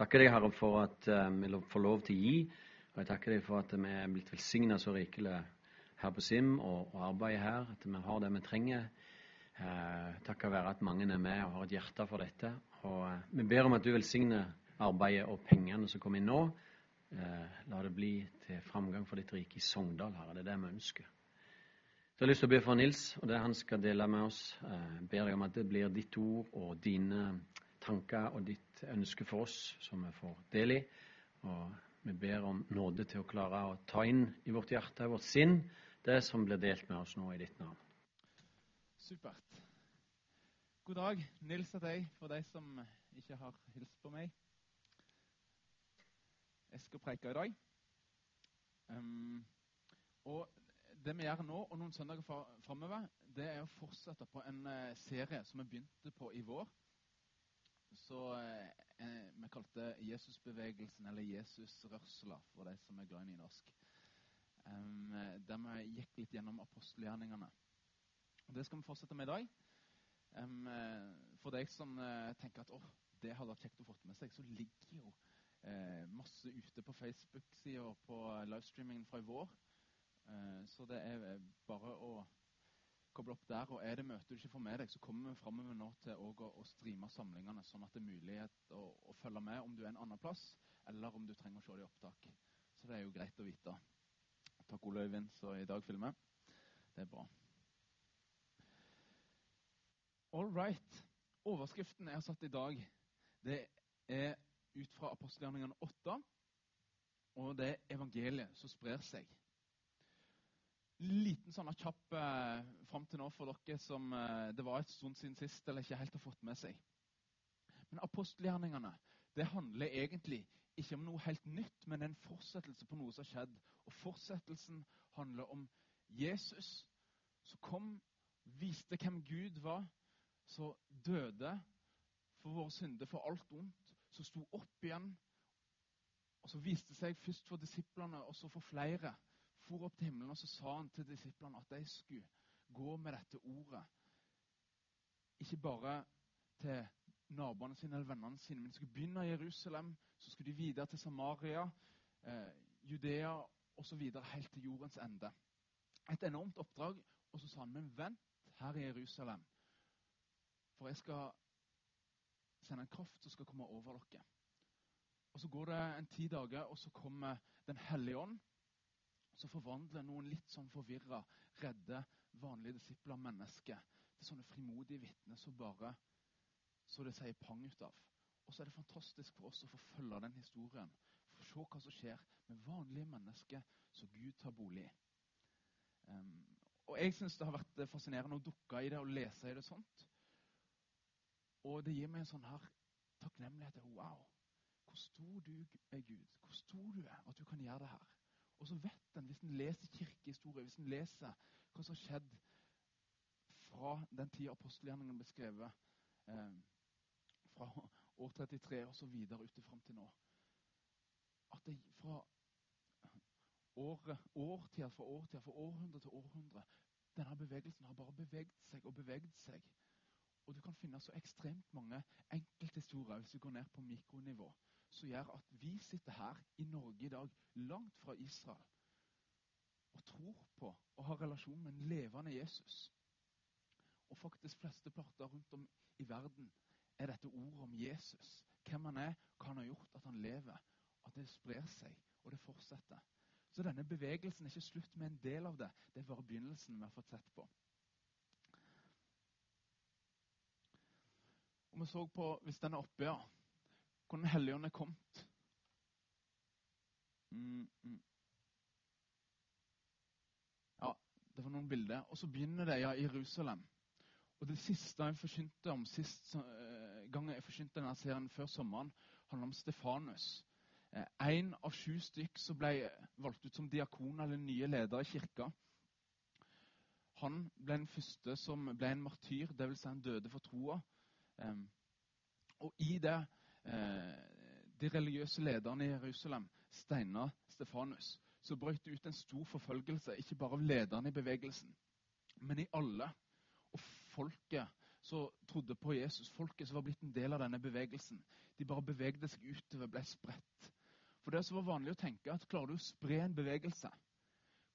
takker deg, Herre, for at eh, vi får lov til å gi. Og jeg takker deg for at vi er blitt velsigna så rikelig her på SIM og, og arbeidet her. At vi har det vi trenger. Eh, takket være at mange er med og har et hjerte for dette. Og eh, vi ber om at du velsigner arbeidet og pengene som kommer inn nå. Eh, la det bli til framgang for ditt rike i Sogndal, Herre. Det er det vi ønsker. Så jeg har lyst til å be for Nils og det han skal dele med oss. Eh, ber jeg om at det blir ditt ord og dine tanker og ditt ønske for oss som vi får del i. Og vi ber om nåde til å klare å ta inn i vårt hjerte vårt sinn det som blir delt med oss nå i ditt navn. Supert. God dag. Nils heter jeg, for de som ikke har hilst på meg. Jeg skal preike i dag. Um, og det vi gjør nå, og noen søndager fra- framover, det er å fortsette på en eh, serie som vi begynte på i vår. Så eh, eh, vi kalte Jesusbevegelsen, eller Jesusrørsla, for de som er glad i nynorsk. Um, der vi gikk litt gjennom apostelgjerningene. Det skal vi fortsette med i dag. Eh, for deg som uh, tenker at oh, det hadde vært kjekt å få med seg, så ligger jo uh, masse ute på Facebook-sida og på livestreamingen fra i vår. Uh, så det er bare å koble opp der. Og er det møte du ikke får med deg, så kommer vi framover nå til å, å streame samlingene, sånn at det er mulighet å, å følge med om du er en annen plass, eller om du trenger å se det i opptak. Så det er jo greit å vite. Takk, Ole Øyvind, som i dag filmer. Det er bra. All right. Overskriften jeg har satt i dag, det er ut fra apostelgjerningene 8. Og det er evangeliet som sprer seg. Liten sånn kjapp eh, fram til nå for dere som eh, det var et stund siden sist eller ikke helt har fått med seg. Men apostelgjerningene det handler egentlig ikke om noe helt nytt, men en fortsettelse på noe som har skjedd. Og fortsettelsen handler om Jesus som kom, viste hvem Gud var, som døde for våre synder, for alt ondt, som sto opp igjen, og så viste seg først for disiplene og så for flere. For opp til himmelen, og så sa han til disiplene at de skulle gå med dette ordet. Ikke bare til naboene sine eller vennene sine, men de skulle begynne i Jerusalem, så skulle de videre til Samaria, eh, Judea osv. helt til jordens ende. Et enormt oppdrag. Og så sa han, men vent her i Jerusalem, for jeg skal sende en kraft som skal komme over dere. Og Så går det en ti dager, og så kommer Den hellige ånd. Så forvandler noen litt sånn forvirra, redde, vanlige disipler av mennesker til sånne frimodige vitner som bare så det sier pang ut av. Og så er det fantastisk for oss å få følge den historien. For se hva som skjer med vanlige mennesker som Gud tar bolig i. Um, og jeg syns det har vært fascinerende å dukke i det og lese i det sånt. Og det gir meg en sånn her takknemlighet. Wow, hvor stor du er, Gud. Hvor stor du er, at du kan gjøre det her. Og så vet en, hvis en leser kirkehistorie, hvis en leser hva som har skjedd fra den tida apostelgjerningen ble skrevet, eh, fra år 33 og så videre ut til fram til nå At det fra år, årtida, for årtida, fra århundre til århundre Denne bevegelsen har bare beveget seg og beveget seg. Og du kan finne så ekstremt mange enkelthistorier hvis du går ned på mikronivå, som gjør at vi sitter her i Norge i dag, langt fra Israel, og tror på og har relasjon med en levende Jesus. Og faktisk flesteparter rundt om i verden er dette ordet om Jesus. Hvem han er, hva han har gjort, at han lever. At det sprer seg, og det fortsetter. Så denne bevegelsen er ikke slutt med en del av det. Det er bare begynnelsen vi har fått sett på. Og vi så på, hvis den er oppe, ja, hvor Den hellige ånd er kommet. Mm, mm. Ja, det var noen bilder. Og så begynner det ja, i Jerusalem. Og Det siste jeg forkynte om sist uh, gang jeg forkynte denne serien før sommeren, handler om Stefanus. En av sju stykk som ble valgt ut som diakon eller nye leder i kirka. Han ble den første som ble en martyr, dvs. Si han døde for troa. Og i det eh, de religiøse lederne i Jerusalem steina Stefanus, så brøt det ut en stor forfølgelse, ikke bare av lederne i bevegelsen, men i alle. Og folket som trodde på Jesus, folket som var blitt en del av denne bevegelsen, de bare bevegde seg utover, ble spredt. For det som var vanlig å tenke, at klarer du å spre en bevegelse,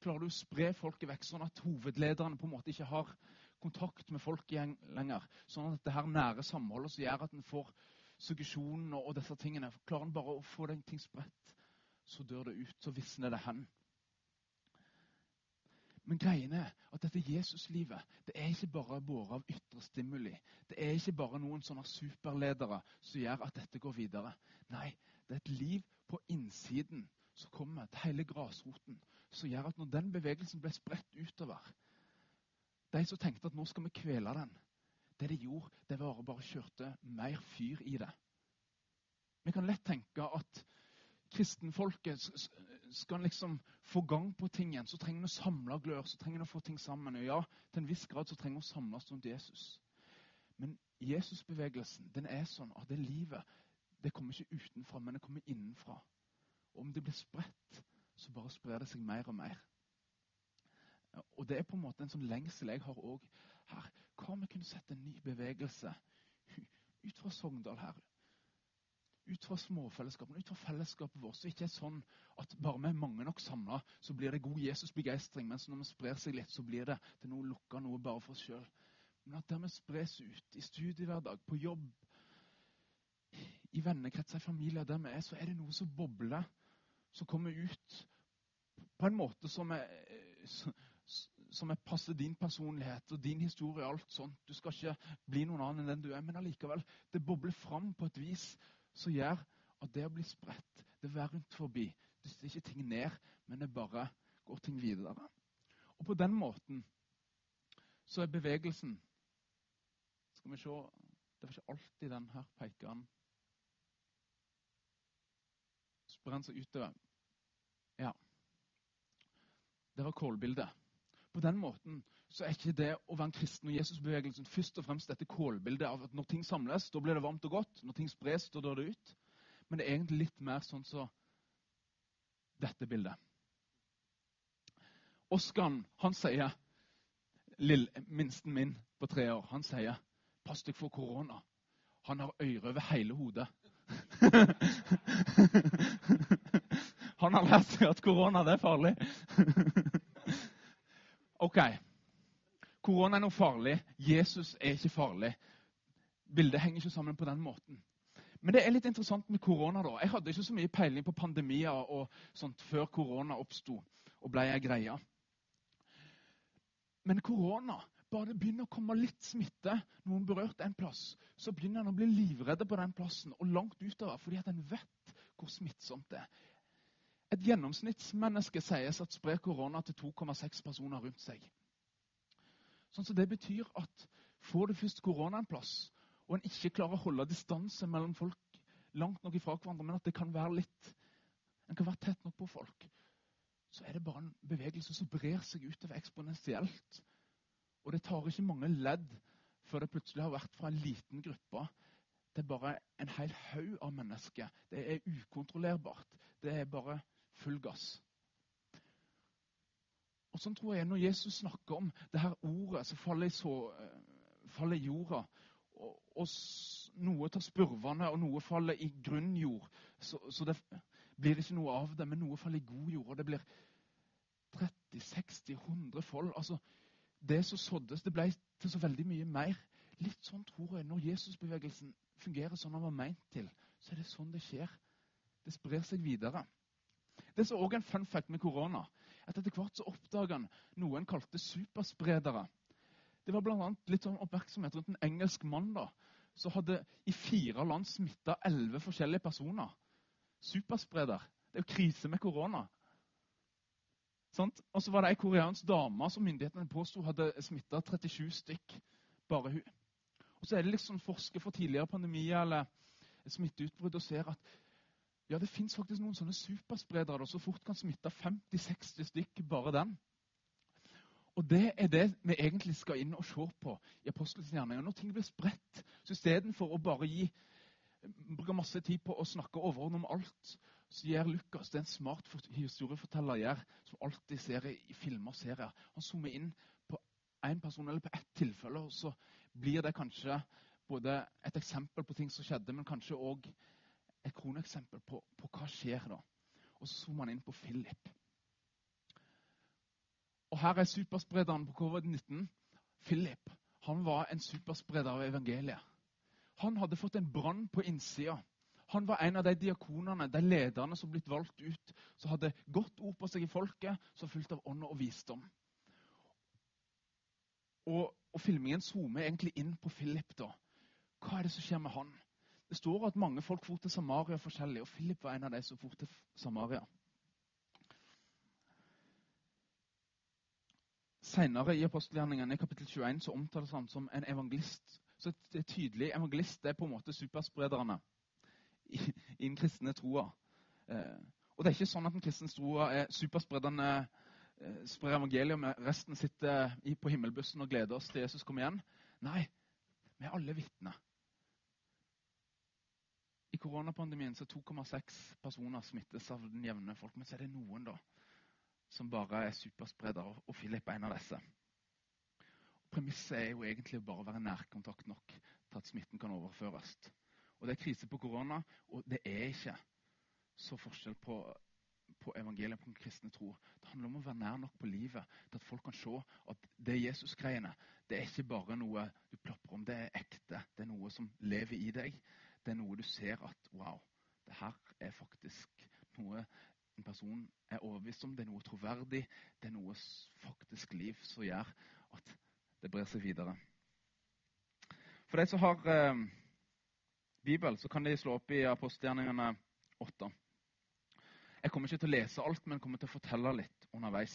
klarer du å spre folket vekk, sånn at hovedlederne på en måte ikke har kontakt med folk lenger, sånn at det her nære samholdet som gjør at en får suggesjonen og, disse tingene, klarer en bare å få den ting spredt, så dør det ut, så visner det hen. Men greien er at dette Jesuslivet det er ikke bare båret av ytre stimuli. Det er ikke bare noen sånne superledere som gjør at dette går videre. Nei, det er et liv på innsiden som kommer til hele grasroten, som gjør at når den bevegelsen ble spredt utover De som tenkte at nå skal vi kvele den, det de gjorde, det var å bare kjørte mer fyr i det. Vi kan lett tenke at kristenfolket skal liksom få gang på ting igjen, så trenger vi å samle glør, så trenger vi å få ting sammen. Og ja, til en viss grad så trenger vi å samles rundt Jesus. Men Jesusbevegelsen den er sånn at det livet det kommer ikke utenfra, men det kommer innenfra. Og om det blir spredt, så bare sprer det seg mer og mer. Og Det er på en måte en sånn lengsel jeg har òg her. Hva om vi kunne sette en ny bevegelse ut fra Sogndal her? ut fra småfellesskapene, ut fra fellesskapet vårt. Så ikke er sånn at bare vi er mange nok samla, så blir det god Jesus-begeistring. Mens når vi sprer seg litt, så blir det til noe lukka, noe bare for oss sjøl. Men at der vi spres ut, i studiehverdag, på jobb, i vennekretser, i familier, der vi er, så er det noe som bobler, som kommer ut på en måte som er, som er passer din personlighet og din historie og alt sånt. Du skal ikke bli noen annen enn den du er, men allikevel, det bobler fram på et vis som gjør at det å bli spredt, det være rundt forbi Det er ikke ting ned, men det bare går ting videre. Og på den måten så er bevegelsen Skal vi se Det var ikke alltid den her pekeren Sprer den seg utover. Ja. Det var kålbildet. På den måten så er ikke det å være en kristen og Jesusbevegelsen først og fremst dette kålbildet av at når ting samles, da blir det varmt og godt. Når ting spres, da dør det ut. Men det er egentlig litt mer sånn som så dette bildet. Oskar han sier, lille, minsten min på tre år, han sier 'Pass deg for korona'. Han har øyre over hele hodet. han har lært seg at korona det er farlig. OK. Korona er noe farlig. Jesus er ikke farlig. Bildet henger ikke sammen på den måten. Men det er litt interessant med korona. da. Jeg hadde ikke så mye peiling på pandemier og sånt før korona oppsto og ble ei greie. Men korona, bare det begynner å komme litt smitte, noen berørte en plass, så begynner en å bli livredde på den plassen og langt utover, fordi at en vet hvor smittsomt det er. Et gjennomsnittsmenneske sies at sprer korona til 2,6 personer rundt seg. Sånn så Det betyr at får du først korona en plass, og en ikke klarer å holde distanse mellom folk langt nok ifra hverandre, men at det kan være litt, en kan være tett nok på folk, så er det bare en bevegelse som brer seg utover eksponentielt. Og det tar ikke mange ledd før det plutselig har vært fra en liten gruppe. Er bare en hel haug av mennesker. Det er ukontrollerbart. Det er bare full gass. Og sånn tror jeg Når Jesus snakker om det her ordet som faller eh, faller i jorda, og, og, noe tar spurvene, og noe faller i grunnjord, så, så det blir ikke noe av det, men noe faller i god jord. og det blir 30, 60, 100 fold. Altså, det som såddes, det ble til så veldig mye mer. Litt sånn tror jeg når Jesusbevegelsen fungerer sånn han var meint til, så er det sånn det skjer. Det sprer seg videre. Det er også en fun fact med korona. at Etter hvert så oppdaga han noe han kalte superspredere. Det var bl.a. litt sånn oppmerksomhet rundt en engelsk mann da, som hadde i fire land smitta elleve forskjellige personer. Superspreder. Det er jo krise med korona. Og så var det ei koreansk dame som myndighetene påsto hadde smitta 37 stykk. Bare hun. Og så er det liksom forsker for tidligere pandemier eller smitteutbrudd og ser at ja, det fins faktisk noen sånne superspredere som fort kan smitte 50-60 stykk, bare den. Og Det er det vi egentlig skal inn og se på i apostelens gjerninger. Når ting blir spredt, så istedenfor å bare gi, bruke masse tid på å snakke overordnet om alt, så gjør Lukas det en smart historieforteller gjør, som alltid ser i filmer og serier. Han zoomer inn på én person eller på ett tilfelle, og så blir det kanskje både et eksempel på ting som skjedde, men kanskje òg et kroneksempel på, på hva skjer da. Og så zoomer man inn på Philip. Og Her er supersprederen på covid-19. Philip han var en superspreder av evangeliet. Han hadde fått en brann på innsida. Han var en av de diakonene, de lederne som blitt valgt ut, som hadde godt ord på seg i folket, som fullt av ånd og visdom. Og, og filmingen zoomer egentlig inn på Philip. da. Hva er det som skjer med han? Det står at mange folk for til Samaria forskjellig, og Philip var en av de som for til Samaria. Senere i apostelgjerningene i kapittel 21 så omtales han som en evangelist. Så det er tydelig, Evangelist er på en måte supersprederne i, i den kristne troa. Eh, og det er ikke sånn at den kristne troa er superspredende eh, sprer evangeliet, og resten sitter på himmelbussen og gleder oss til Jesus kommer igjen. Nei, vi er alle vitner. Koronapandemien så 2,6 personer smittes av den jevne folk. Men så er det noen da, som bare er superspredere, og Philip er en av disse. Premisset er jo egentlig bare å være nærkontakt nok til at smitten kan overføres. Og Det er krise på korona, og det er ikke så forskjell på, på evangeliet på den kristne tro. Det handler om å være nær nok på livet til at folk kan se at det Jesus-greiene det er ikke bare noe du plapper om. Det er ekte. Det er noe som lever i deg. Det er noe du ser at wow, det her er faktisk noe en person er overbevist om. Det er noe troverdig. Det er noe faktisk liv som gjør at det brer seg videre. For de som har eh, Bibel, så kan de slå opp i apostelgjerningene 8. Jeg kommer ikke til å lese alt, men kommer til å fortelle litt underveis.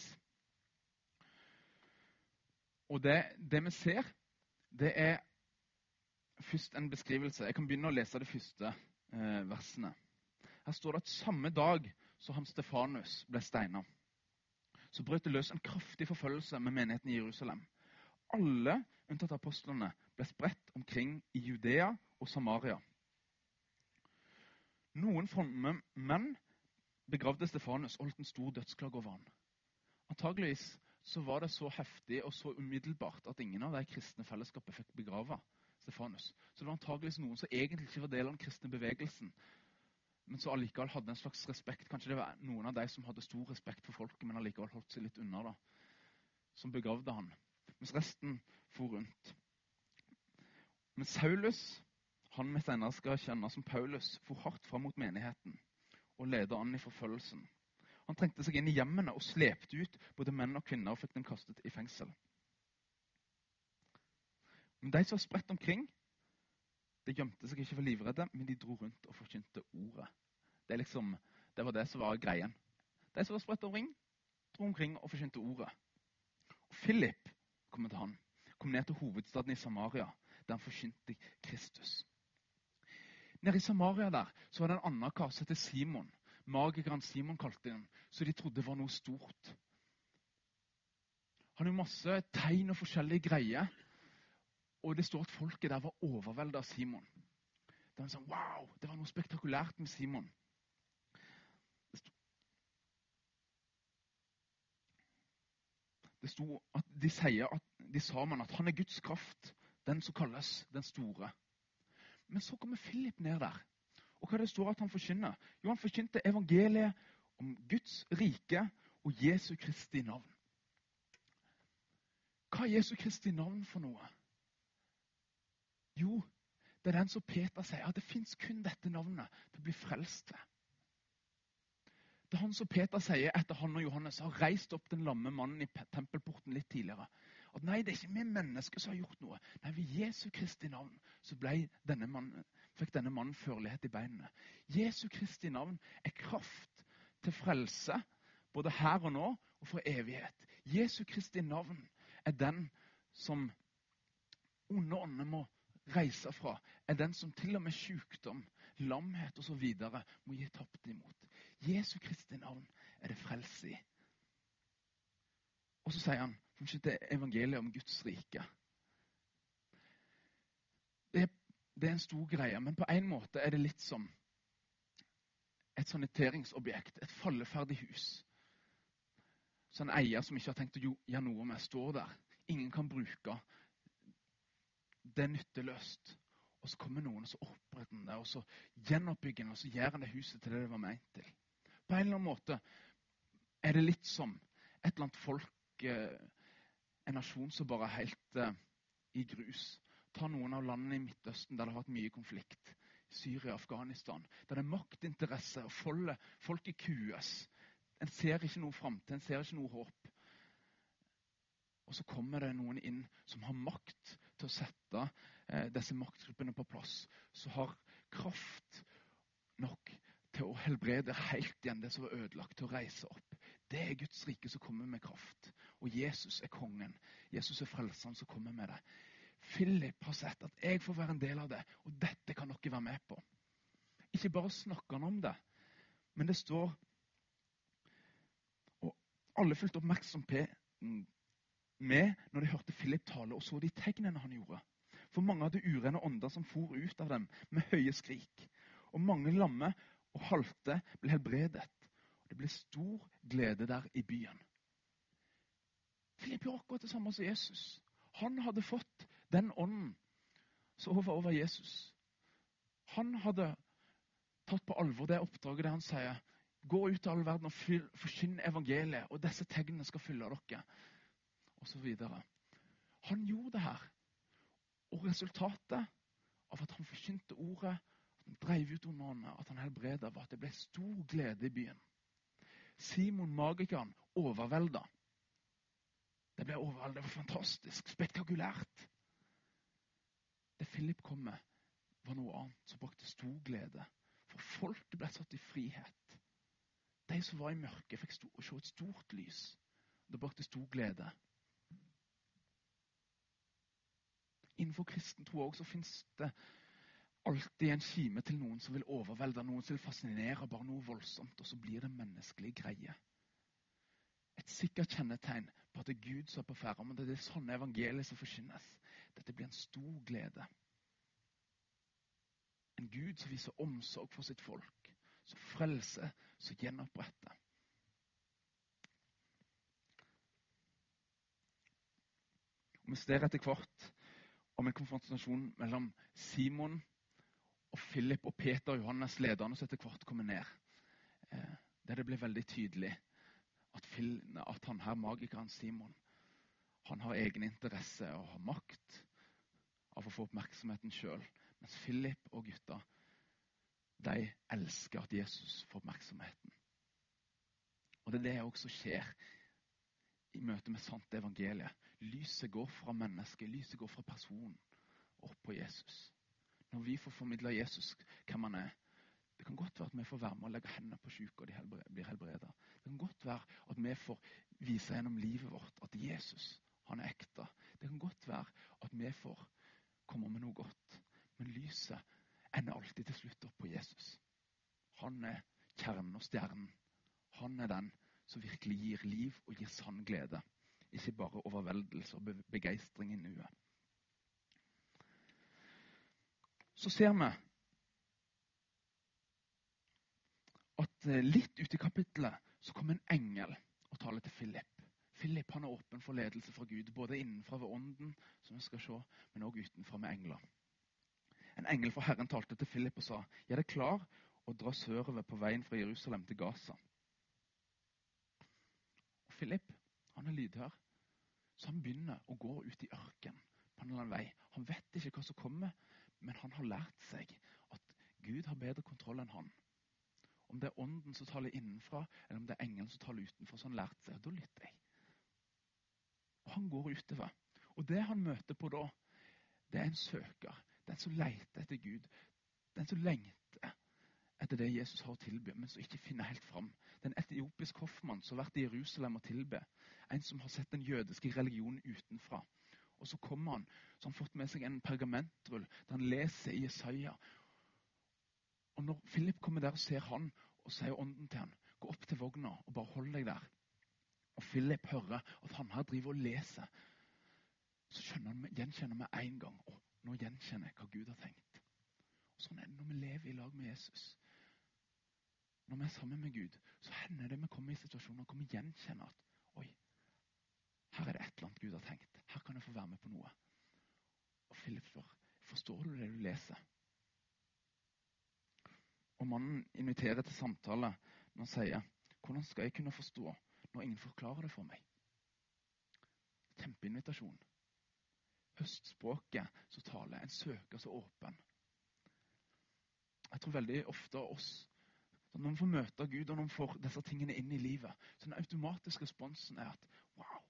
Og det, det vi ser, det er først en beskrivelse. Jeg kan begynne å lese de første eh, versene. Her står det at samme dag som han Stefanus ble steina, så brøt det løs en kraftig forfølgelse med menigheten i Jerusalem alle, unntatt apostlene, ble spredt omkring i Judea og Samaria. Noen fromme menn begravde Stefanus og holdt en stor dødsklage over ham. Antageligvis så var det så heftig og så umiddelbart at ingen av de kristne fellesskapet fikk begrave Stefanus. Så det var antageligvis noen som egentlig ikke var del av den kristne bevegelsen, men som allikevel hadde en slags respekt. Kanskje det var noen av de som hadde stor respekt for folket, men allikevel holdt seg litt unna, da, som begravde han mens resten for rundt. Men Saulus, han vi senere skal kjenne som Paulus, for hardt fram mot menigheten og leder an i forfølgelsen. Han trengte seg inn i hjemmene og slepte ut både menn og kvinner og fikk dem kastet i fengsel. Men de som var spredt omkring, de gjemte seg ikke for livredde, men de dro rundt og forkynte ordet. Det, liksom, det var det som var greien. De som var spredt omkring, dro omkring og forkynte ordet. Og Philip kom til han. Kom ned til hovedstaden i Samaria, der han forkynte Kristus. Nede i Samaria der, så var det en annen kar som het Simon. Magikeren Simon kalte den, så de trodde det var noe stort. Han har masse tegn og forskjellige greier. Og det står at folket der var overveldet av Simon. Var sånn, wow, det var noe spektakulært med Simon. Det sto at de sier at de sa man at han er Guds kraft, den som kalles den store. Men så kommer Philip ned der. Og hva det står at han forkynner? Jo, han forkynte evangeliet om Guds rike og Jesu Kristi navn. Hva er Jesu Kristi navn for noe? Jo, det er den som Peter sier, at det fins kun dette navnet til å bli frelst ved. Det er han som Peter sier etter han og Johannes har reist opp den lamme mannen i tempelporten litt tidligere. At nei, det er ikke vi mennesker som har gjort noe. Nei, ved Jesu Kristi navn så denne mannen, fikk denne mannen førlighet i beinene. Jesu Kristi navn er kraft til frelse, både her og nå og for evighet. Jesu Kristi navn er den som onde ånder må reise fra, er den som til og med sykdom, lamhet osv. må gi tapt imot. Jesu Kristi navn er det frelse i. Og så sier han kanskje det er evangeliet om Guds rike. Det er, det er en stor greie, men på en måte er det litt som et saniteringsobjekt, et falleferdig hus. Så en eier som ikke har tenkt å gjøre noe med, står der ingen kan bruke. Det er nytteløst. Og så kommer noen og så oppretter han det, og så gjenoppbygger han og så gjør han det huset til det det var ment til. På en eller annen måte er det litt som et eller annet folk, eh, en nasjon som bare er helt eh, i grus. Ta noen av landene i Midtøsten der det har vært mye konflikt. Syria, Afghanistan. Der det er maktinteresse og Folk i kues. En ser ikke noe framtid, en ser ikke noe håp. Og så kommer det noen inn som har makt til å sette eh, disse maktgruppene på plass. Som har kraft nok til å helbrede helt igjen det som var ødelagt, til å reise opp. Det er Guds rike som kommer med kraft. Og Jesus er kongen. Jesus er frelseren som kommer med det. Philip har sett at jeg får være en del av det, og dette kan dere være med på. Ikke bare snakker han om det, men det står Og alle fulgte oppmerksomhet med når de hørte Philip tale og så de tegnene han gjorde. For mange hadde urene ånder som for ut av dem med høye skrik. Og mange lamme og halte ble helbredet. Og Det ble stor glede der i byen. Philip gjorde akkurat det samme som Jesus. Han hadde fått den ånden som var over Jesus. Han hadde tatt på alvor det oppdraget der han sier gå ut til all verden og forkynn evangeliet, og disse tegnene skal fylle dere. Videre. Han gjorde det her. Og resultatet av at han forkynte ordet, at han drev ut under at han helbreda, var at det ble stor glede i byen. Simon magikeren overvelda. Det ble overveldet. Det var fantastisk, spektakulært. Det Philip kom med, var noe annet som brakte stor glede. For folket ble satt i frihet. De som var i mørket, fikk se et stort lys. Det brakte stor glede. Innenfor kristen tro så fins det alltid en kime til noen som vil overvelde, noen som vil fascinere, bare noe voldsomt, og så blir det menneskelig greie. Et sikkert kjennetegn på at det er Gud som er på ferde, men det er sånne evangeliet som forkynnes. Dette blir en stor glede. En Gud som viser omsorg for sitt folk, som frelser, som gjenoppretter. Og Vi ser etter hvert om en konfrontasjon mellom Simon og Philip og Peter og Johannes, lederne som etter hvert kommer ned. Eh, der det blir veldig tydelig at, at han her, magikeren Simon, han har egen interesse og har makt av å få oppmerksomheten sjøl. Mens Philip og gutta de elsker at Jesus får oppmerksomheten. Og Det er det også skjer i møte med sant evangelie. Lyset går fra mennesket, lyset går fra personen opp på Jesus. Når vi får formidla Jesus hvem han er Det kan godt være at vi får være med og legge hendene på syke, og de blir helbreda. Det kan godt være at vi får vise gjennom livet vårt at Jesus han er ekte. Det kan godt være at vi får komme med noe godt. Men lyset ender alltid til slutt opp på Jesus. Han er kjernen og stjernen. Han er den som virkelig gir liv og gir sann glede. Ikke bare overveldelse og begeistring i nuet. Så ser vi at eh, litt ute i kapittelet så kommer en engel og taler til Philip. Philip han er åpen for ledelse fra Gud, både innenfra ved ånden, som vi skal se, men også utenfra med engler. En engel fra Herren talte til Philip og sa, 'Jeg er klar å dra sørover på veien fra Jerusalem til Gaza.' Og Philip han er lydhør, så han begynner å gå ut i ørken på en eller annen vei. Han vet ikke hva som kommer, men han har lært seg at Gud har bedre kontroll enn han. Om det er ånden som taler innenfra, eller om det er engelen som taler utenfra, så han lærte seg. Da lytter jeg. Og han går utover. Og det han møter på da, det er en søker. Den som leter etter Gud. Den som lengter etter det Jesus har å tilby, men som ikke finner helt fram. Det er en etiopisk hoffmann som har vært i Jerusalem og tilbe. En som har sett den jødiske religionen utenfra. Og så kommer han, så han har fått med seg en pergamentrull der han leser i Jesaja. Og når Philip kommer der og ser han, og sier ånden til han, gå opp til vogna og bare hold deg der. Og Philip hører at han her driver og leser. Så han, gjenkjenner vi en gang. Å, nå gjenkjenner jeg hva Gud har tenkt. Og Sånn er det når vi lever i lag med Jesus. Når vi er sammen med Gud, så hender det vi kommer i situasjoner hvor vi gjenkjenner at oi, her er det et eller annet Gud har tenkt. Her kan jeg få være med på noe. Og Philip spør forstår du det du leser. Og mannen inviterer til samtale når han sier hvordan skal jeg kunne forstå når ingen forklarer det for meg? Kjempeinvitasjon. Høstspråket som taler, en søker så åpen. Jeg tror veldig ofte oss når man får møte Gud og når man får disse tingene inn i livet, så den automatiske responsen er at wow,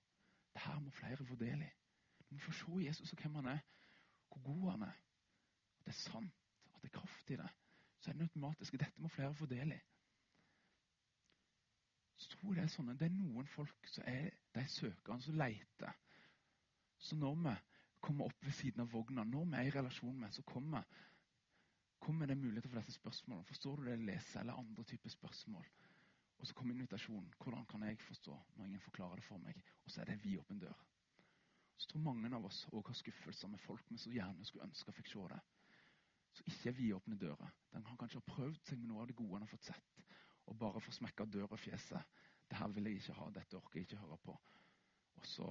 det her må flere få del i. Når man får se Jesus og hvem han er, hvor god han er, at det er sant, at det er kraft i det, så er det automatisk at dette må flere få del i. Så tror jeg det er sånn at det er noen folk som er de søkerne som leter. Så når vi kommer opp ved siden av vogna, når vi er i relasjon med, så kommer kommer det muligheter for disse spørsmålene. Forstår du det jeg leser, eller andre typer spørsmål? Og så kommer invitasjonen. Hvordan kan jeg forstå når ingen forklarer det for meg? Og så er det en vidåpen dør. Så tror mange av oss òg har skuffelser med folk vi så gjerne skulle ønske fikk se det. Så ikke er vidåpne dører. Den kan kanskje ha prøvd seg med noe av det gode han har fått sett, og bare få smekka døra i fjeset. Det her vil jeg ikke ha, dette orker jeg ikke høre på. Og så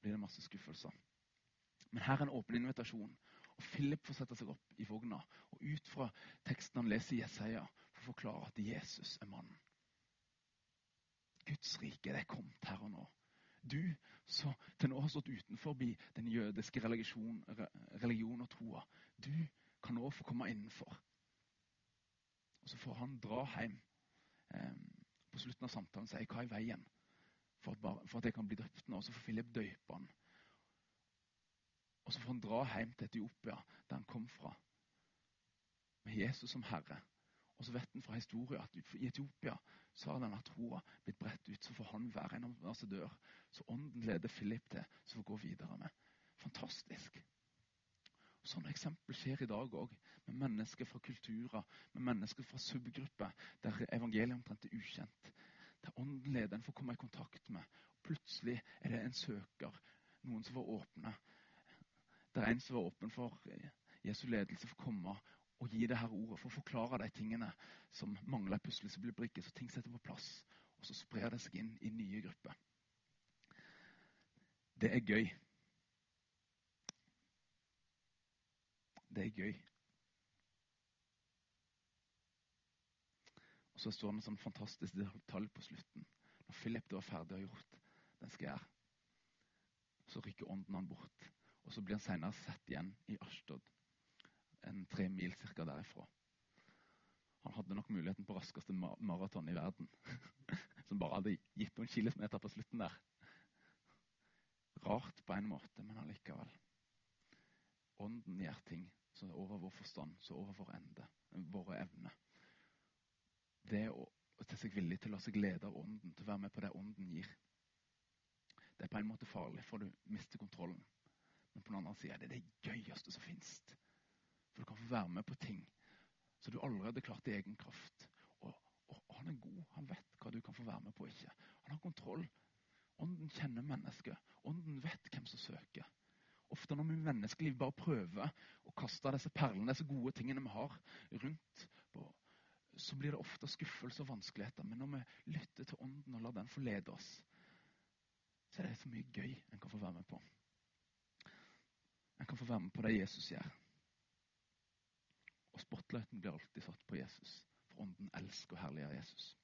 blir det masse skuffelser. Men her er en åpen invitasjon. Og Philip får sette seg opp i vogna og ut fra teksten han leser i Jesaja, for å forklare at Jesus er mannen. Guds rike det er kommet her og nå. Du som til nå har stått utenfor den jødiske religion, religion og troa, du kan nå få komme innenfor. Og Så får han dra hjem eh, på slutten av samtalen og si hva er veien for at, jeg kan bli døpt nå. Og så får Philip døpe han. Og så får han dra hjem til Etiopia, der han kom fra, med Jesus som herre. Og så vet han fra historien at i Etiopia så har denne troa blitt bredt ut. Så får han være en ambassadør. Så ånden leder Philip til, så får gå videre med. Fantastisk. Sånne eksempel skjer i dag òg, med mennesker fra kulturer, med mennesker fra subgrupper der evangeliet omtrent er ukjent. Der ånden leder en får komme i kontakt med. Plutselig er det en søker, noen som får åpne det er en som er åpen for eh, Jesu ledelse for å komme og gi det her ordet, for å forklare de tingene som mangler i puslespillbrikker, så ting setter på plass. Og så sprer det seg inn i nye grupper. Det er gøy. Det er gøy. Og så står det en sånn fantastisk detalj på slutten. Når Philip da er ferdig og gjort den skal gjøre, så rykker ånden han bort. Og så blir han senere satt igjen i Ashtod, en tre mil cirka derifra. Han hadde nok muligheten på raskeste maraton i verden. Som bare hadde gitt noen kilometer på slutten der. Rart på en måte, men allikevel. Ånden gjør ting som er over vår forstand, som er over vår ende, våre evner. Det å, ta seg villig til å la seg lede av ånden, til å være med på det ånden gir, det er på en måte farlig, for du mister kontrollen. Men på den andre sida er det det gøyeste som fins. For du kan få være med på ting som du allerede hadde klart i egen kraft. Og, og, han er god. Han vet hva du kan få være med på og ikke. Han har kontroll. Ånden kjenner mennesket. Ånden vet hvem som søker. Ofte når vi menneskeliv bare prøver å kaste disse perlene, disse gode tingene vi har, rundt, på, så blir det ofte skuffelse og vanskeligheter. Men når vi lytter til Ånden og lar den få lede oss, så er det så mye gøy en kan få være med på. En kan få være med på det Jesus gjør. Og spotlighten blir alltid satt på Jesus, for ånden elsker og herliggjør Jesus.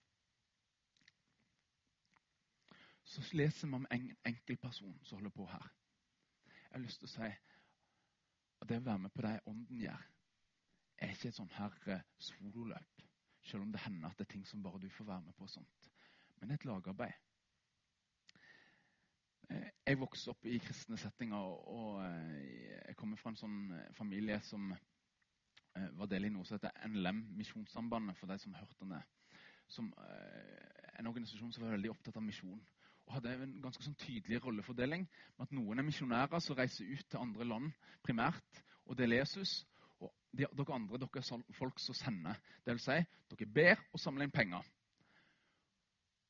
Så leser vi om en enkeltperson som holder på her. Jeg har lyst til å si at det å være med på det ånden gjør, er ikke et sånn her eh, sololøp. Selv om det hender at det er ting som bare du får være med på. og sånt. Men et lagarbeid. Eh, jeg vokste opp i kristne settinger, og eh, jeg kommer fra en sånn eh, familie som var del i noe som heter NLM, Misjonssambandet, for de som hørte det. Som en organisasjon som var veldig opptatt av misjon. Og hadde en ganske sånn tydelig rollefordeling med at noen er misjonærer som reiser ut til andre land primært og deler Jesus. Og de, dere andre dere er folk som sender. Det vil si, dere ber og samler inn penger.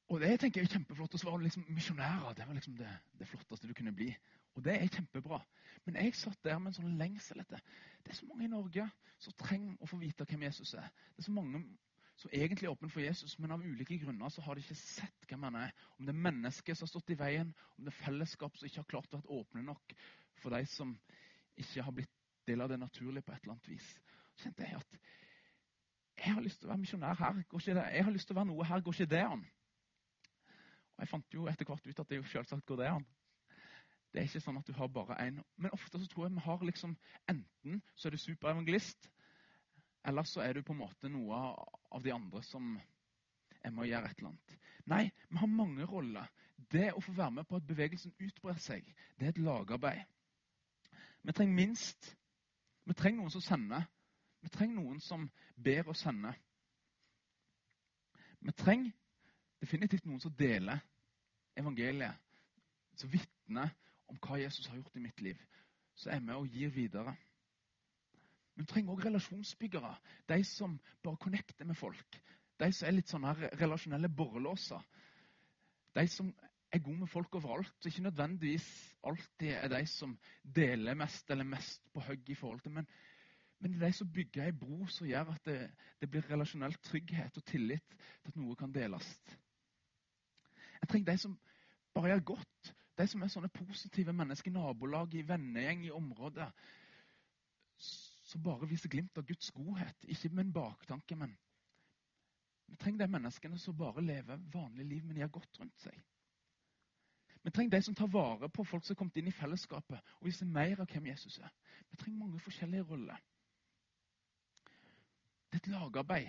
Og det tenker jeg er kjempeflott. Og så var det liksom, misjonærer det var liksom det, det, flotteste du kunne bli. Og det er kjempebra. Men jeg satt der med en sånn lengsel etter Det er så mange i Norge som trenger å få vite hvem Jesus er. Det er så mange som egentlig er åpne for Jesus, men av ulike grunner så har de ikke sett hvem han er. Om det er mennesket som har stått i veien, om det er fellesskap som ikke har klart å være åpne nok for de som ikke har blitt del av det naturlige på et eller annet vis. Så kjente jeg at jeg har lyst til å være misjonær her. Går ikke det? Jeg har lyst til å være noe her. Går ikke det an? Og Jeg fant jo etter hvert ut at det jo selvsagt går det an. Det er ikke sånn at du har bare én. Men ofte så tror jeg vi har liksom Enten så er du superevangelist, eller så er du på en måte noe av de andre som er med å gjøre et eller annet. Nei, vi har mange roller. Det å få være med på at bevegelsen utbrer seg, det er et lagarbeid. Vi trenger minst Vi trenger noen som sender. Vi trenger noen som ber oss sender. Vi trenger definitivt noen som deler evangeliet, som vitner om hva Jesus har gjort i mitt liv. Så er vi og gir videre. Men vi trenger òg relasjonsbyggere. De som bare connecter med folk. De som er litt sånne relasjonelle borrelåser. De som er gode med folk overalt. Så ikke nødvendigvis alltid er de som deler mest eller mest på hugg i forhold til. Men, men det er de som bygger ei bro som gjør at det, det blir relasjonell trygghet og tillit til at noe kan deles. Jeg trenger de som bare gjør godt. De som er sånne positive mennesker i nabolag, i vennegjeng, i området. Som bare viser glimt av Guds godhet. Ikke med en baktanke, men Vi trenger de menneskene som bare lever vanlig liv, men gjør godt rundt seg. Vi trenger de som tar vare på folk som har kommet inn i fellesskapet og viser mer av hvem Jesus er. Vi trenger mange forskjellige roller. Det er et lagarbeid.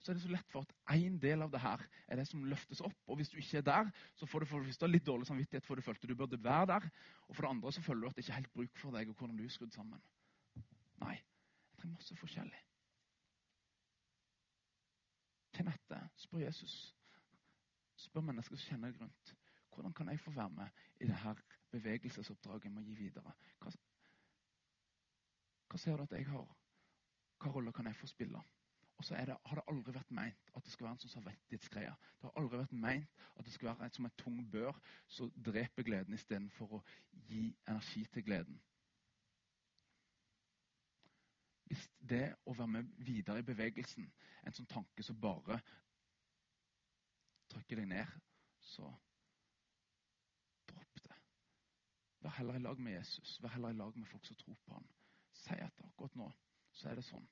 Så er det så lett for at én del av det her er det som løftes opp. Og hvis du ikke er der, så får du for det første litt dårlig samvittighet for du følte du burde være der. Og for det andre så føler du at det ikke er helt bruk for deg og hvordan du er skrudd sammen. Nei, jeg trenger masse forskjellig. Kjenn. Spør Jesus. Spør mennesker som kjenner deg rundt. Hvordan kan jeg få være med i dette bevegelsesoppdraget med å gi videre? Hva, hva ser du at jeg har? Hva rolle kan jeg få spille? Og så det, har det aldri vært meint at det skal være en sånn samvittighetsgreie. Det har aldri vært meint at det skal være en, som en tung bør som dreper gleden istedenfor å gi energi til gleden. Hvis det å være med videre i bevegelsen en sånn tanke som bare trykker deg ned, så dropp det. Vær heller i lag med Jesus. Vær heller i lag med folk som tror på ham. Si at akkurat nå så er det sånn.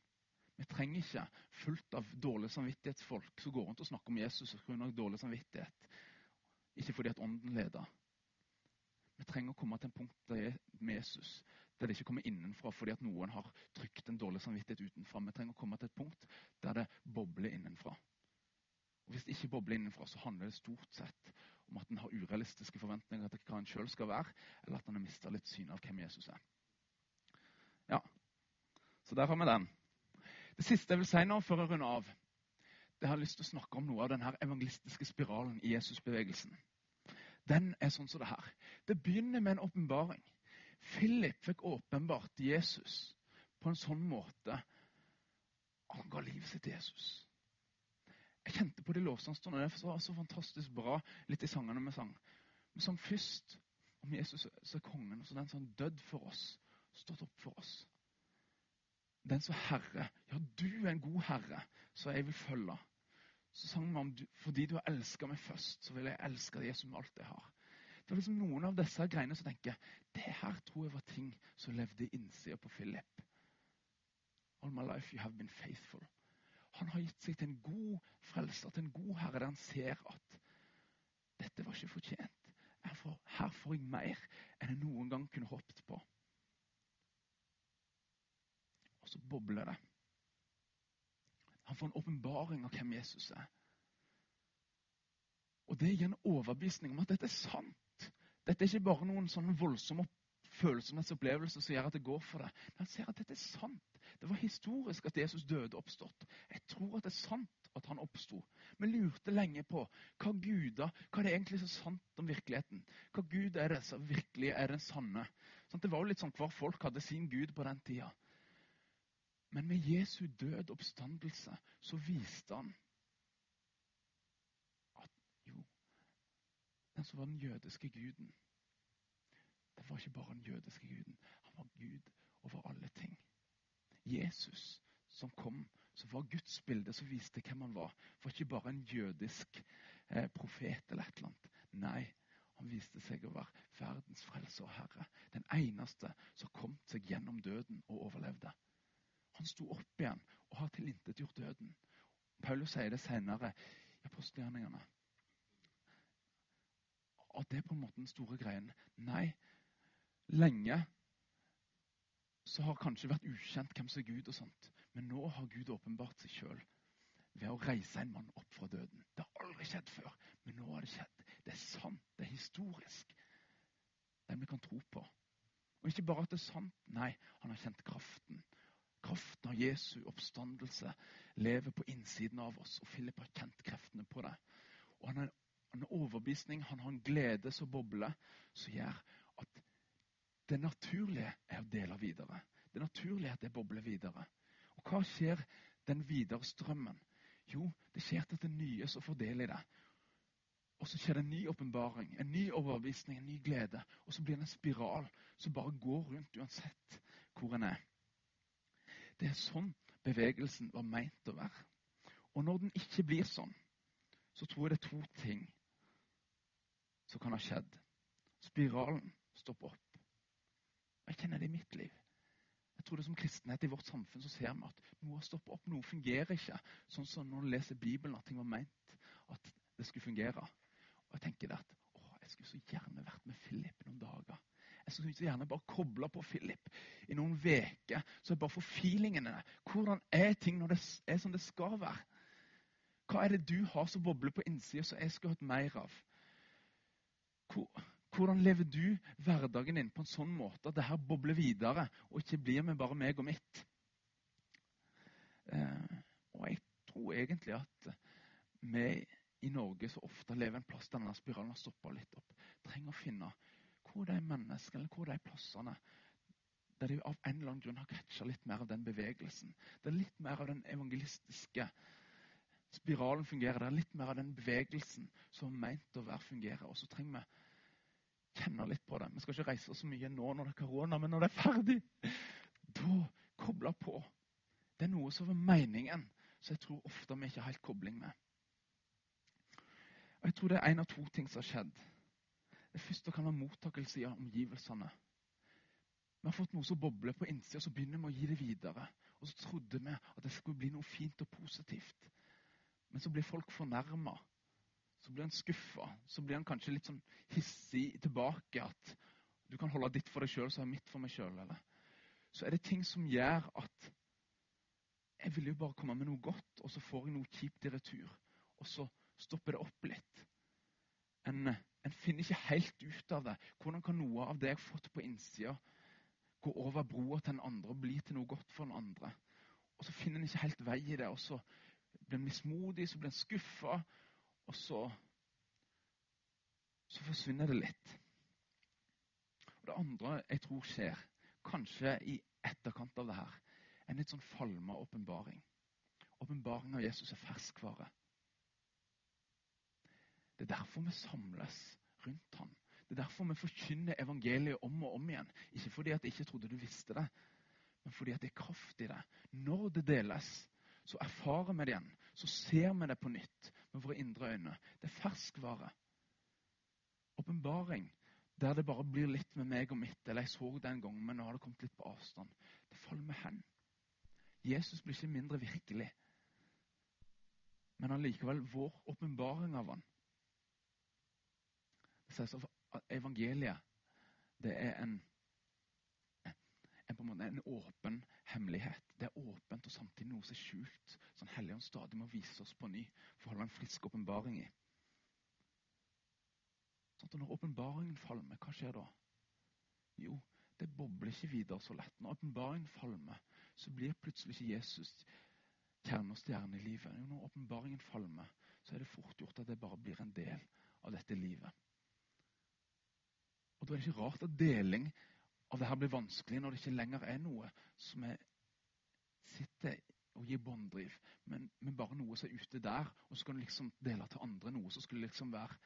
Vi trenger ikke fullt av dårlig samvittighetsfolk som går rundt og snakker om Jesus av dårlig samvittighet. Ikke fordi at ånden leder. Vi trenger å komme til en punkt med Jesus der det ikke kommer innenfra fordi at noen har trykt en dårlig samvittighet utenfra. Vi trenger å komme til et punkt der det bobler innenfra. Og Hvis det ikke bobler innenfra, så handler det stort sett om at en har urealistiske forventninger til hva en sjøl skal være, eller at en har mista litt syn av hvem Jesus er. Ja, Så der har vi den. Det siste jeg vil si nå, før jeg runder av, det har jeg lyst til å snakke om noe av denne evangelistiske spiralen i Jesusbevegelsen. Den er sånn som det her. Det begynner med en åpenbaring. Philip fikk åpenbart Jesus på en sånn måte han ga livet sitt til Jesus. Jeg kjente på det lovsangstående. Det var så fantastisk bra litt i sangene vi sang. Vi sang først om Jesus som kongen, så den som har dødd for oss, stått opp for oss. Den som Herre. Ja, du er en god Herre, så jeg vil følge. Så sang vi om fordi du har elska meg først, så vil jeg elske Jesus med alt jeg har. Det var liksom noen av disse greiene som tenker det her tror jeg var ting som levde i innsida på Philip. All my life you have been faithful. Han har gitt seg til en god frelser, til en god herre, der han ser at dette var ikke fortjent. her får jeg mer enn jeg noen gang kunne håpet på. Og så bobler det. Han får en åpenbaring av hvem Jesus er. Og Det gir en overbevisning om at dette er sant. Dette er ikke bare noen sånn voldsom følelsesmessig opplevelse som gjør at det går for deg. Men han ser at dette er sant. Det var historisk at Jesus døde oppstått. Jeg tror at det er sant at han oppsto. Vi lurte lenge på hva guder, hva er det egentlig så sant om virkeligheten. Hva Gud er det som virkelig er den sanne? Sånn, det var jo litt sånn Hver folk hadde sin gud på den tida. Men med Jesu død oppstandelse så viste han at jo, den som var den jødiske guden Det var ikke bare den jødiske guden. Han var Gud over alle ting. Jesus som kom som var Guds bilde, som viste hvem han var, var ikke bare en jødisk eh, profet eller et eller annet. Nei, han viste seg å være verdens frelser og herre. Den eneste som kom seg gjennom døden og overlevde. Han sto opp igjen og har tilintetgjort døden. Paulus sier det senere i apostelgjerningene. At det er på en måte den store greien. Nei, lenge så har kanskje vært ukjent hvem som er Gud, og sånt. men nå har Gud åpenbart seg sjøl ved å reise en mann opp fra døden. Det har aldri skjedd før, men nå har det skjedd. Det er sant, det er historisk. Den vi kan tro på. Og ikke bare at det er sant, nei, han har kjent kraften. Kraften av Jesu oppstandelse lever på innsiden av oss, og Philip har kjent kreftene på det. Og han har en overbevisning, han har en glede som bobler, som gjør at det naturlige er å dele videre. Det naturlige er at det bobler videre. Og hva skjer den videre strømmen? Jo, det skjer til det nye som får del det. Og så skjer det en ny åpenbaring, en ny overbevisning, en ny glede. Og så blir det en spiral som bare går rundt uansett hvor en er. Det er sånn bevegelsen var meint å være. Og når den ikke blir sånn, så tror jeg det er to ting som kan ha skjedd. Spiralen stopper opp. Jeg kjenner det i mitt liv. Jeg tror det Som kristenhet i vårt samfunn så ser vi at noe stopper opp. Noe fungerer ikke. Sånn som når du leser Bibelen, at ting var meint at det skulle fungere. Og Jeg tenker det at å, jeg skulle så gjerne vært med Philip noen dager. Jeg skulle så gjerne bare koble på Philip i noen uker, så jeg bare får feelingene. Hvordan er ting når det er som det skal være? Hva er det du har som bobler på innsida som jeg skulle hatt mer av? Hvordan lever du hverdagen din på en sånn måte at det her bobler videre, og ikke blir med bare meg og mitt? Eh, og jeg tror egentlig at vi i Norge så ofte lever en plass der denne spiralen har stoppa litt opp. Trenger å finne hvor det er mennesker, eller hvor er plassene der de av en eller annen grunn har catcha litt mer av den bevegelsen. Det er litt mer av den evangelistiske spiralen fungerer. Det er litt mer av den bevegelsen som er meint å være fungerer. Og så trenger vi kjenne litt på det. Vi skal ikke reise så mye nå når det er korona, men når det er ferdig, da koble på. Det er noe som er meningen, som jeg tror ofte vi ikke har helt kobling med. Og Jeg tror det er én av to ting som har skjedd. Det første kan være mottakelse i omgivelsene. Vi har fått noe som bobler på innsida, så begynner vi å gi det videre. Og så trodde vi at det skulle bli noe fint og positivt. Men så blir folk fornærma så blir han skuffa. Så blir han kanskje litt sånn hissig tilbake. At du kan holde ditt for deg sjøl, så er mitt for meg sjøl. Så er det ting som gjør at jeg vil jo bare komme med noe godt, og så får jeg noe kjipt i retur. Og så stopper det opp litt. En, en finner ikke helt ut av det. Hvordan kan noe av det jeg har fått på innsida, gå over broa til den andre og bli til noe godt for den andre? Og så finner en ikke helt vei i det, og så blir en mismodig, så blir en skuffa. Og så, så forsvinner det litt. Og Det andre jeg tror skjer, kanskje i etterkant av det her, en litt sånn falma åpenbaring. Åpenbaring av Jesus er ferskvare. Det er derfor vi samles rundt ham. Det er derfor vi forkynner evangeliet om og om igjen. Ikke fordi at jeg ikke trodde du visste det, men fordi at det er kraft i det. Når det deles, så erfarer vi det igjen. Så ser vi det på nytt med våre indre øyne. Det er ferskvare. Åpenbaring der det bare blir litt med meg og mitt. Eller jeg så det en gang, men nå har det kommet litt på avstand. Det faller med hen. Jesus blir ikke mindre virkelig. Men allikevel vår åpenbaring av han. Evangeliet det er en en, på en, måte, en åpen hemmelighet. Det er åpent og samtidig noe som er skjult. som Helligånd stadig må vise oss på ny for å holde en frisk åpenbaring i. Sånn at Når åpenbaringen falmer, hva skjer da? Jo, det bobler ikke videre så lett. Når åpenbaringen falmer, så blir plutselig ikke Jesus kjerne og stjerne i livet. Når åpenbaringen falmer, så er det fort gjort at det bare blir en del av dette livet. Og Da er det ikke rart at deling av det her blir vanskelig når det ikke lenger er noe som er, sitter og gir bånddriv, men, men, bare noe som er ute der. Og så kan du liksom dele til andre noe som skulle liksom være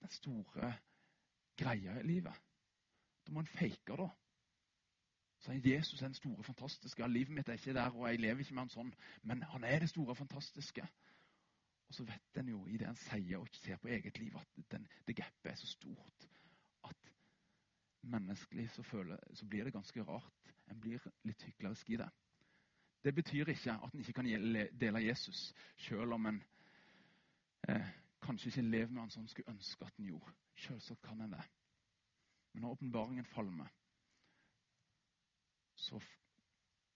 den store greia i livet. Da må en fake, da. Så er Jesus den store, fantastiske. Ja, livet mitt er ikke der, og jeg lever ikke med han sånn, men han er det store, fantastiske. Og så vet en jo i det han sier og ikke ser på eget liv, at den, det gapet er så stort menneskelig så, føler, så blir det ganske rart. En blir litt hyklersk i det. Det betyr ikke at en ikke kan dele Jesus, selv om en eh, kanskje ikke lever med han som en skulle ønske at en gjorde. Selvsagt kan en det. Men når åpenbaringen falmer, så,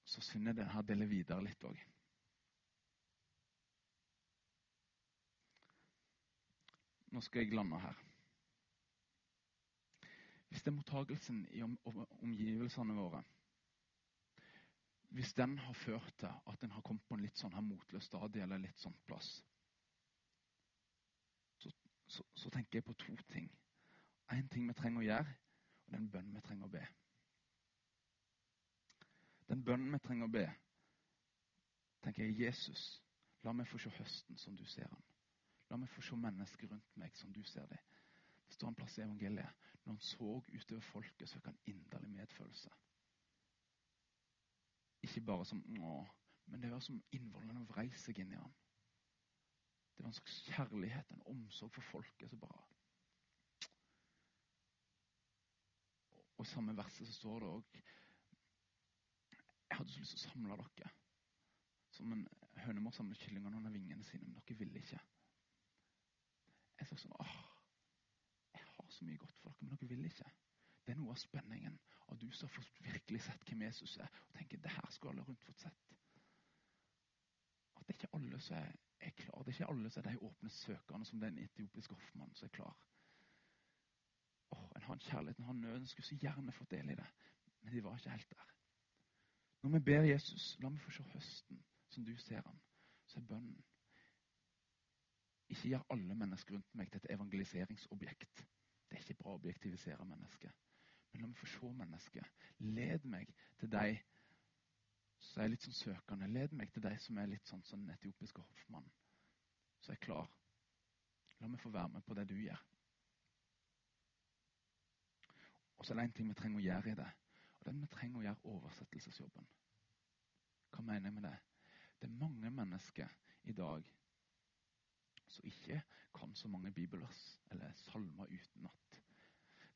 så det her deler videre litt òg. Nå skal jeg lande her. Hvis det er mottagelsen i omgivelsene våre Hvis den har ført til at en har kommet på en litt sånn her motløs stadie eller litt sånn plass, så, så, så tenker jeg på to ting. Én ting vi trenger å gjøre, og den bønnen vi trenger å be. Den bønnen vi trenger å be, tenker jeg Jesus, la meg få se høsten som du ser den. La meg få se mennesker rundt meg som du ser dem. Det står en plass i evangeliet. Når han så utover folket, så fikk han inderlig medfølelse. Ikke bare som nå, men det var som innvollene vrei seg inn i ham. Det var en slags kjærlighet, en omsorg for folket. så bare... Og I samme verset så står det òg Jeg hadde så lyst til å samle dere. Som en hønemor samler kyllingene under vingene sine, men dere ville ikke. Jeg sa sånn åh, mye godt for dere, men dere vil ikke. Det er noe av spenningen. av du som har virkelig sett hvem Jesus er, og tenker det her skulle alle rundt fått sett. At det er ikke alle som er, er klar. Det er ikke alle som er de åpne søkerne som den etiopiske hoffmannen som er klar. Åh, En har en kjærlighet, en har nøden, skulle så gjerne fått del i det. Men de var ikke helt der. Når vi ber Jesus, la meg få se høsten som du ser han, så er bønnen ikke gjør alle mennesker rundt meg til et evangeliseringsobjekt. Det er ikke bra å objektivisere mennesket. Men la meg få se mennesket. Led meg til de som er litt sånn søkende. Led meg til de som er litt sånn som den etiopiske hoffmannen. Som er klar. La meg få være med på det du gjør. Og så er det én ting vi trenger å gjøre i det. Og det er at Vi trenger å gjøre oversettelsesjobben. Hva mener jeg med det? Det er mange mennesker i dag som ikke kan så mange bibelvers eller salmer utenat.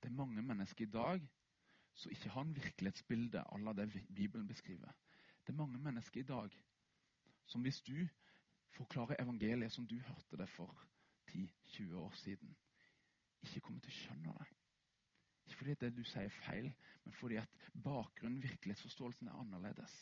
Det er mange mennesker i dag som ikke har en virkelighetsbilde av det Bibelen beskriver. Det er mange mennesker i dag som hvis du forklarer evangeliet som du hørte det for 10-20 år siden, ikke kommer til å skjønne det. Ikke fordi det du sier er feil, men fordi at bakgrunnen, virkelighetsforståelsen, er annerledes.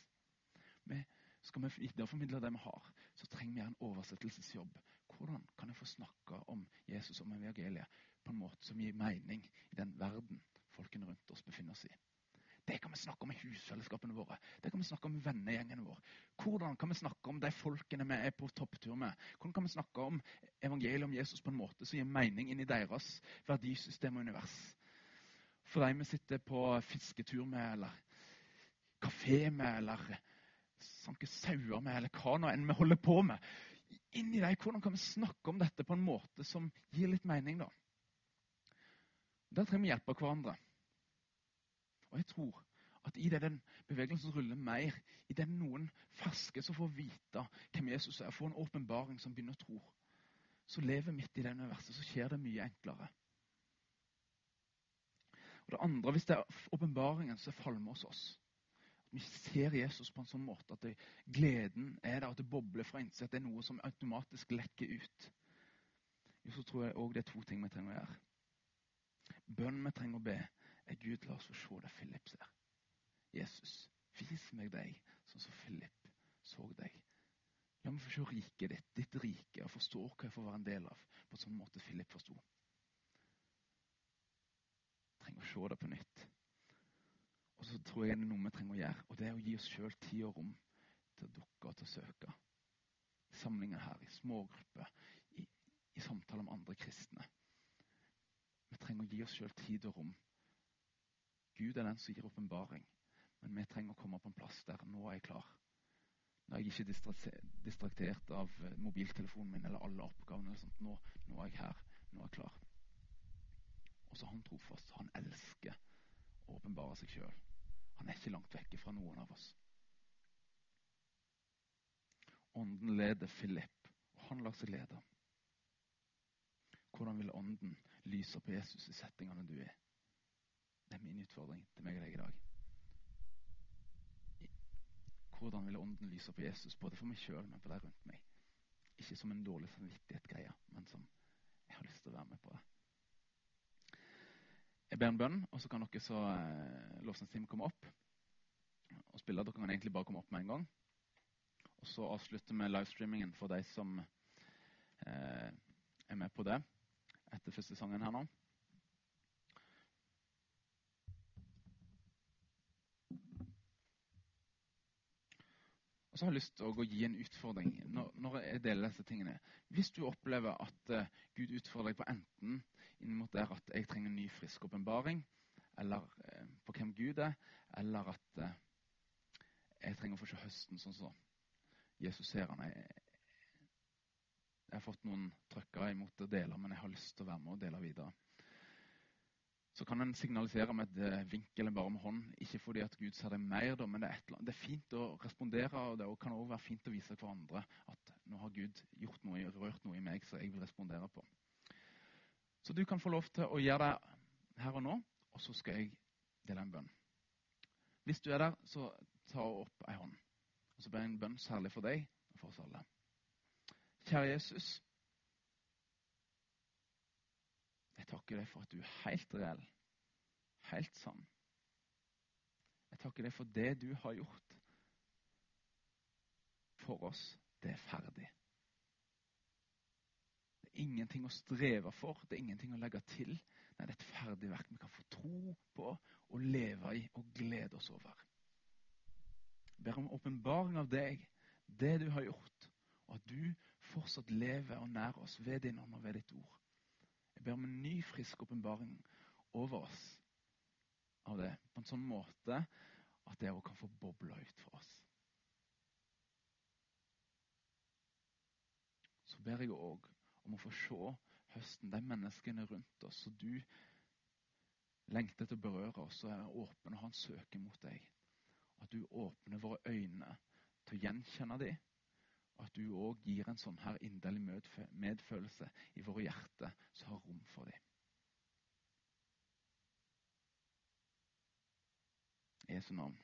Vi skal vi videreformidle det vi har, så trenger vi en oversettelsesjobb. Hvordan kan jeg få snakke om Jesus og evangeliet på en måte som gir mening i den verden folkene rundt oss befinner seg i? Det kan vi snakke om i husfellesskapene våre. Det kan vi snakke om i vennegjengene våre. Hvordan kan vi snakke om de folkene vi er på topptur med? Hvordan kan vi snakke om evangeliet om Jesus på en måte som gir mening inn i deres verdisystem og univers? For de vi sitter på fisketur med, eller kafé med, eller sanke sauer med, eller hva nå enn vi holder på med. Inni deg, Hvordan kan vi snakke om dette på en måte som gir litt mening? da? Der trenger vi hjelp av hverandre. Og jeg tror at i det den bevegelsen ruller mer, i den noen ferske som får vite hvem Jesus er, får en åpenbaring som begynner å tro, så lever midt i det universet, så skjer det mye enklere. Og det andre, Hvis det er åpenbaringen som falmer hos oss, vi ser Jesus på en sånn måte at det, gleden er der, at det bobler fra innsett. Det er noe som automatisk lekker ut. Jo, så tror jeg òg det er to ting vi trenger å gjøre. Bønnen vi trenger å be, er Gud, la oss få se det Philip ser. Jesus, vis meg deg sånn som Philip så deg. La meg få se riket ditt, ditt rike, og forstå hva jeg får være en del av. På en sånn måte Philip forsto. Trenger å se det på nytt. Og så tror jeg det er noe vi trenger å gjøre, og det er å gi oss sjøl tid og rom til å dukke og til å søke. Samlinger her, i smågrupper, i, i samtaler med andre kristne. Vi trenger å gi oss sjøl tid og rom. Gud er den som gir åpenbaring, men vi trenger å komme på en plass der nå er jeg klar. Nå er jeg ikke distraktert av eh, mobiltelefonen min eller alle oppgavene. Eller sånt. Nå, nå er jeg her. Nå er jeg klar. Og så han trofast. Han elsker å åpenbare seg sjøl. Han er ikke langt vekke fra noen av oss. Ånden leder Philip, og han lar seg lede. Hvordan vil Ånden lyse på Jesus i settingene du er? Det er min utfordring til meg og deg i dag. Hvordan vil Ånden lyse på Jesus, både for meg sjøl, men på deg rundt meg? Ikke som en dårlig samvittighet-greie, men som jeg har lyst til å være med på det. Jeg ber en bønn, og så kan dere så eh, lovsangsteamet komme opp og spille. Dere kan egentlig bare komme opp med en gang. Og så avslutter vi livestreamingen for de som eh, er med på det etter første sangen her nå. Og så har jeg lyst til å gi en utfordring når, når, jeg deler disse tingene. Hvis du opplever at eh, Gud utfordrer deg på enten inn mot der at jeg trenger en ny, frisk åpenbaring, uh, på hvem Gud er, eller at uh, jeg trenger å få se høsten sånn som Jesus ser han. Jeg, jeg har fått noen trøkker imot å dele, men jeg har lyst til å være med og dele videre så kan en signalisere med et eh, vink eller bare med hånd. Ikke fordi at Gud ser det mer, men det er, et, det er fint å respondere. Og det kan også være fint å vise hverandre at nå har Gud gjort noe, rørt noe i meg som jeg vil respondere på. Så du kan få lov til å gjøre det her og nå, og så skal jeg dele en bønn. Hvis du er der, så ta opp ei hånd. Og så ber jeg en bønn særlig for deg og for oss alle. Kjære Jesus. Jeg takker deg for at du er helt reell, helt sann. Jeg takker deg for det du har gjort for oss. Det er ferdig. Ingenting å streve for, det er ingenting å legge til. Nei, det er et ferdig verk vi kan få tro på og leve i og glede oss over. Jeg ber om åpenbaring av deg, det du har gjort, og at du fortsatt lever og nær oss ved din ånd og ved ditt ord. Jeg ber om en ny, frisk åpenbaring over oss av det. På en sånn måte at det òg kan få boble ut for oss. Så ber jeg òg om å få se høsten, de menneskene rundt oss, og du lengter til å berøre oss og er åpen og har en søken mot deg. At du åpner våre øyne til å gjenkjenne dem og at du òg gir en sånn her inderlig medfølelse i våre hjerter som har rom for dem. Jesu navn.